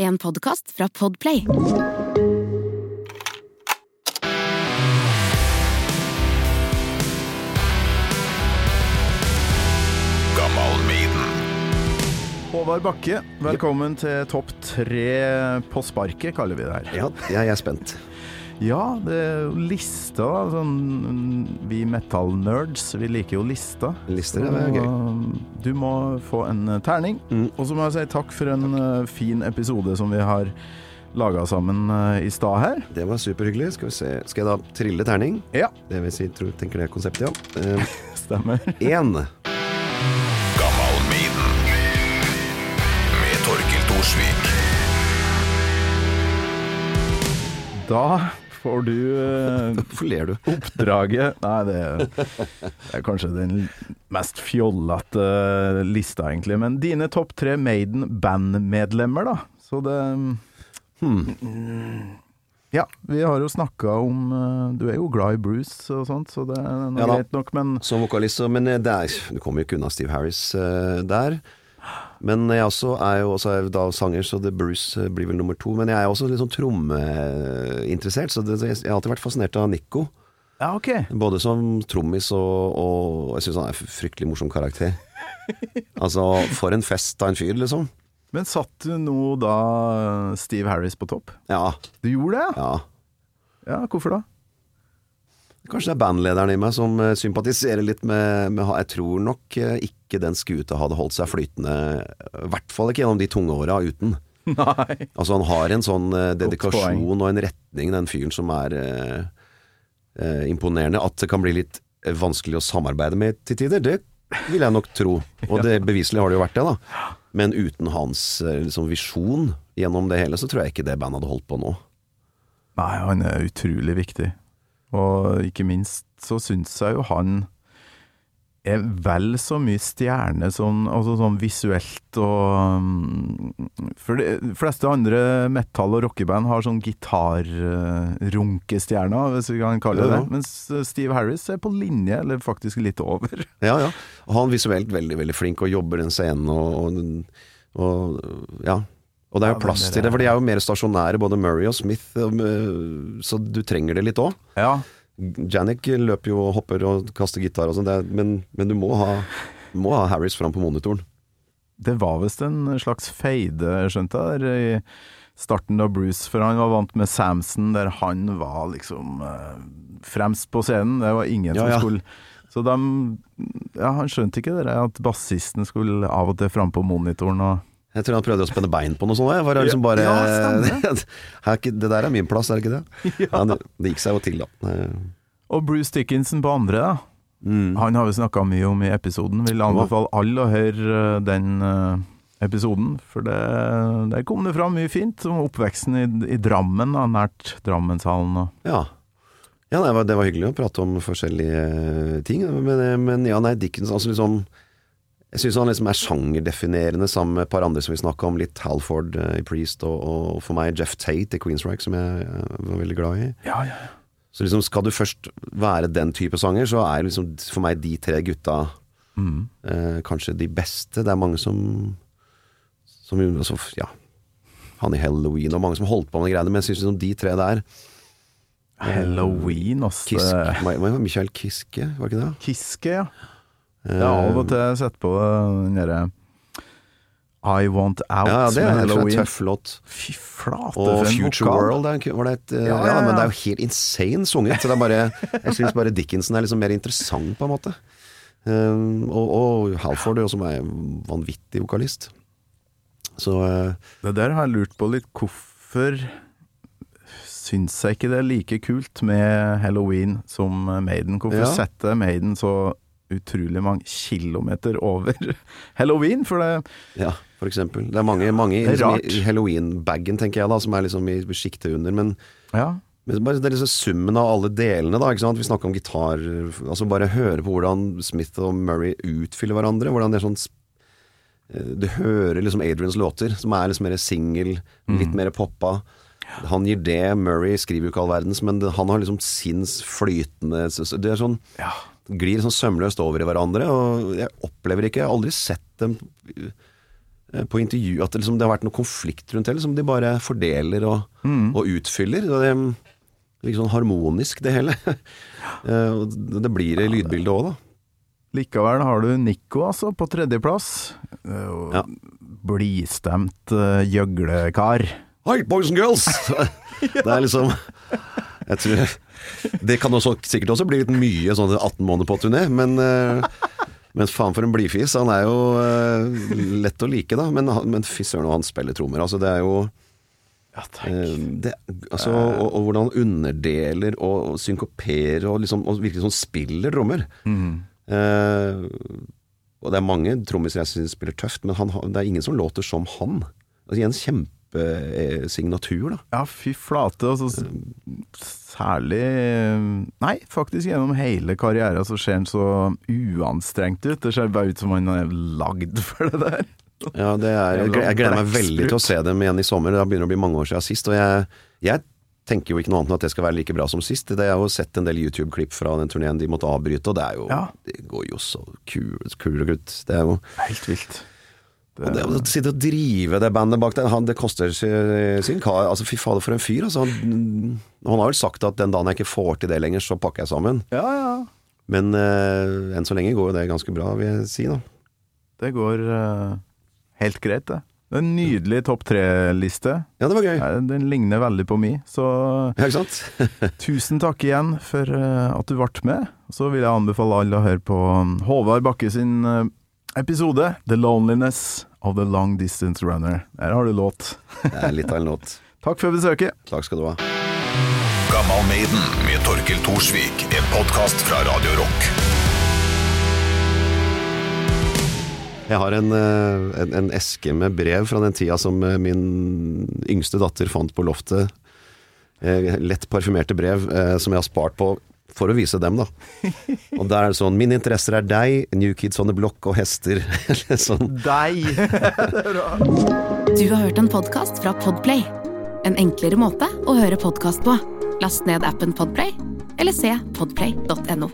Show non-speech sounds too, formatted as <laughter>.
En podkast fra Podplay. Håvard Bakke, velkommen til Topp tre på sparket, kaller vi det her. Ja, jeg er spent. Ja, det er jo lista. da, Sånn, vi metal-nerds, vi liker jo lista. Lister er gøy. Så Du må få en eh, terning. Mm. Og så må jeg si takk for en takk. fin episode som vi har laga sammen eh, i stad her. Det var superhyggelig. Skal vi se. Skal jeg da trille terning? Ja, Det vil si, tror, tenker det er konseptet, ja. Eh, <laughs> stemmer. Én. med Torkil Thorsvik. Da får du eh, <laughs> Hvorfor ler du? oppdraget Nei, det er, det er kanskje den mest fjollete lista, egentlig. Men dine topp tre Maiden-bandmedlemmer, da. Så det Hmm. Ja, vi har jo snakka om eh, Du er jo glad i Bruce og sånt, så det er noe Ja greit nok, men Som vokalist, Men der, er, du kommer jo ikke unna Steve Harris eh, der. Men jeg også er jo også er da sanger, så The Bruce eh, blir vel nummer to. Men jeg er også litt sånn trommeinteressert, så det, jeg har alltid vært fascinert av Nico. Ja, ok. Både som trommis og, og Jeg syns han er en fryktelig morsom karakter. <laughs> altså, for en fest av en fyr, liksom. Men satt du nå da Steve Harris på topp? Ja. Du gjorde det, ja? ja. Ja, hvorfor da? Kanskje det er bandlederen i meg som eh, sympatiserer litt med, med Jeg tror nok eh, ikke den skuta hadde holdt seg flytende, i hvert fall ikke gjennom de tunge åra uten. <laughs> Nei. Altså Han har en sånn eh, dedikasjon og en retning, den fyren, som er eh, eh, imponerende. At det kan bli litt eh, vanskelig å samarbeide med til tider, det vil jeg nok tro. Og <laughs> det beviselig har det jo vært det, da. Men uten hans eh, liksom, visjon gjennom det hele, så tror jeg ikke det bandet hadde holdt på nå. Nei, han er utrolig viktig. Og ikke minst så syns jeg jo han er vel så mye stjerne sånn, altså sånn visuelt og um, For de fleste andre metal- og rockeband har sånn gitarrunkestjerner, hvis vi kan kalle det Ja, det. ja. Mens Steve Harris er på linje, eller faktisk litt over. <laughs> Ja, ja. Og han visuelt veldig, veldig flink og jobber den scenen og, og, og ja. Og det er jo plass til det, for de er jo mer stasjonære, både Murray og Smith, øh, så du trenger det litt òg. Ja, Janik løper jo og hopper og kaster gitar og sånn, men, men du må ha, må ha Harris fram på monitoren. det var visst en slags feide, skjønte jeg, der i starten da Bruce, for han var vant med Samson, der han var liksom eh, fremst på scenen. Det var ingen Ja, som ja. skulle Så de Ja, han skjønte ikke det at bassisten skulle av og til fram på monitoren og Jeg tror han prøvde å spenne bein på noe sånt. Jeg var liksom bare, Ja, <laughs> det der er min plass, er det ikke det? <laughs> Ja. det, det gikk seg jo til, da. Og Bruce Dickinson på andre, da. Mm. Han har vi snakka mye om i episoden. Vil anbefale alle å høre eh, den eh, episoden, for det, der kom det fram mye fint om oppveksten i, i Drammen, da, nært Drammenshallen. og Ja. ja nei, det var- det var hyggelig å prate om forskjellige eh, ting. Men, men ja, nei, Dickinson altså liksom Jeg syns han liksom er sjangerdefinerende sammen med et par andre som vi snakka om. Litt Halford eh, i Priest, og, og for meg Jeff Tate i Queensryche, som jeg eh, var veldig glad i. Ja, ja, ja. Så liksom skal du først være den type sanger, så er liksom for meg de tre gutta Mm. eh, kanskje de beste. Det er mange som Som altså, Ja. Han i Halloween og mange som holdt på med greiene, men jeg syns liksom de tre der Halloween, altså. Kisk, Michael Kiske, var ikke det? Kiske, ja. Eh, Jeg har av og til sett på den derre I Want Out Ja, ja, det er en tøff låt. Fy flate, Og en Future vokal. World er, var det et eh, Ja, ja, ja, ja. men det er jo helt insane sunget. Så det er bare Jeg syns bare Dickinson er liksom mer interessant, på en måte. Um, og, og Halford, som er en vanvittig vokalist. Så uh, Det der har jeg lurt på litt. Hvorfor syns jeg ikke det er like kult med Halloween som Maiden? Hvorfor Ja. setter Maiden så utrolig mange kilometer over <laughs> Halloween? For det ja, for eksempel. Det er mange, mange i, Det er liksom, i halloween-bagen, tenker jeg da, som er liksom i sjiktet under. Men Ja. Men det er liksom summen av alle delene, da. Ikke sant? Vi snakker om gitar Altså bare høre på hvordan Smith og Murray utfyller hverandre. Hvordan det er sånn eh, Du hører liksom Adrians låter, som er liksom mer singel, litt mer poppa. Han gir det, Murray skriver jo ikke all verdens, men han har liksom sin flytende Det er sånn ja. Glir sånn sømløst over i hverandre, og jeg opplever ikke Jeg har aldri sett dem eh, på intervju at det, liksom, det har vært noe konflikt rundt det. Liksom, de bare fordeler og, Mm. og utfyller. Og det virker sånn harmonisk, det hele. <laughs> Eh, og det blir det i lydbildet òg, da. Likevel har du Nico, altså, på tredjeplass. Eh, Ja. Blidstemt gjøglekar. Hi, boys and girls! <laughs> <laughs> Det er liksom Jeg tror Det kan også, sikkert også bli litt mye sånn 18 måneder på turné, men eh, men faen for en blidfis. Han er jo eh, lett å like, da. Men, men fy søren, og han spiller trommer. Altså, det er jo Ja, eh, det, altså, og, og hvordan han underdeler og, og synkoperer og liksom og virkelig sånn spiller trommer. Eh, og det er mange trommiser jeg syns spiller tøft, men han, det er ingen som låter som han. Altså, en kjempesignatur, da. Ja, fy flate. Altså, særlig Nei, faktisk gjennom hele karrieren så ser han så uanstrengt ut. Det ser bare ut som han er lagd for det der. Ja, det er, <laughs> jeg, jeg gleder meg veldig til å se dem igjen i sommer. Det begynner å bli mange år siden sist. Og jeg, jeg tenker jo ikke noe annet enn at det skal være like bra som sist. Det Jeg har jo sett en del YouTube-klipp fra den turneen de måtte avbryte, og det er jo Ja. Det går jo så kul- og krutt. Det er jo Helt vilt. Og det å sitte og drive det bandet bak der, han, det koster sin, kar. Altså, fy fader, for en fyr. Altså, han, han har vel sagt at den dagen jeg ikke får til det lenger, så pakker jeg sammen. Ja, ja. Men uh, enn så lenge går jo det ganske bra, vil jeg si, da. Det går uh, helt greit, det. Det er En nydelig topp tre-liste. Ja, det var gøy. Eh, Den ligner veldig på mi, så Ja, ikke sant? <laughs> tusen takk igjen for eh, at du ble med. Så vil jeg anbefale alle å høre på um, Håvard Bakke sin eh, episode 'The Loneliness of the Long Distance Runner'. Der har du låt. Det er litt av en låt. <laughs> Takk for besøket. Takk skal du ha. Gammal Maiden med Torkel Thorsvik, en podkast fra Radio Rock. Jeg har en, eh, en, en eske med brev fra den tida som eh, min yngste datter fant på loftet. Eh, Lett parfymerte brev som jeg har spart på for å vise dem, da. Og der er det sånn Mine interesser er deg, New Kids on the Block og hester. <laughs> Eller sånn. Deg! <laughs> Du har hørt en podkast fra Podplay. En enklere måte å høre podkast på. Last ned appen Podplay, eller se podplay.no.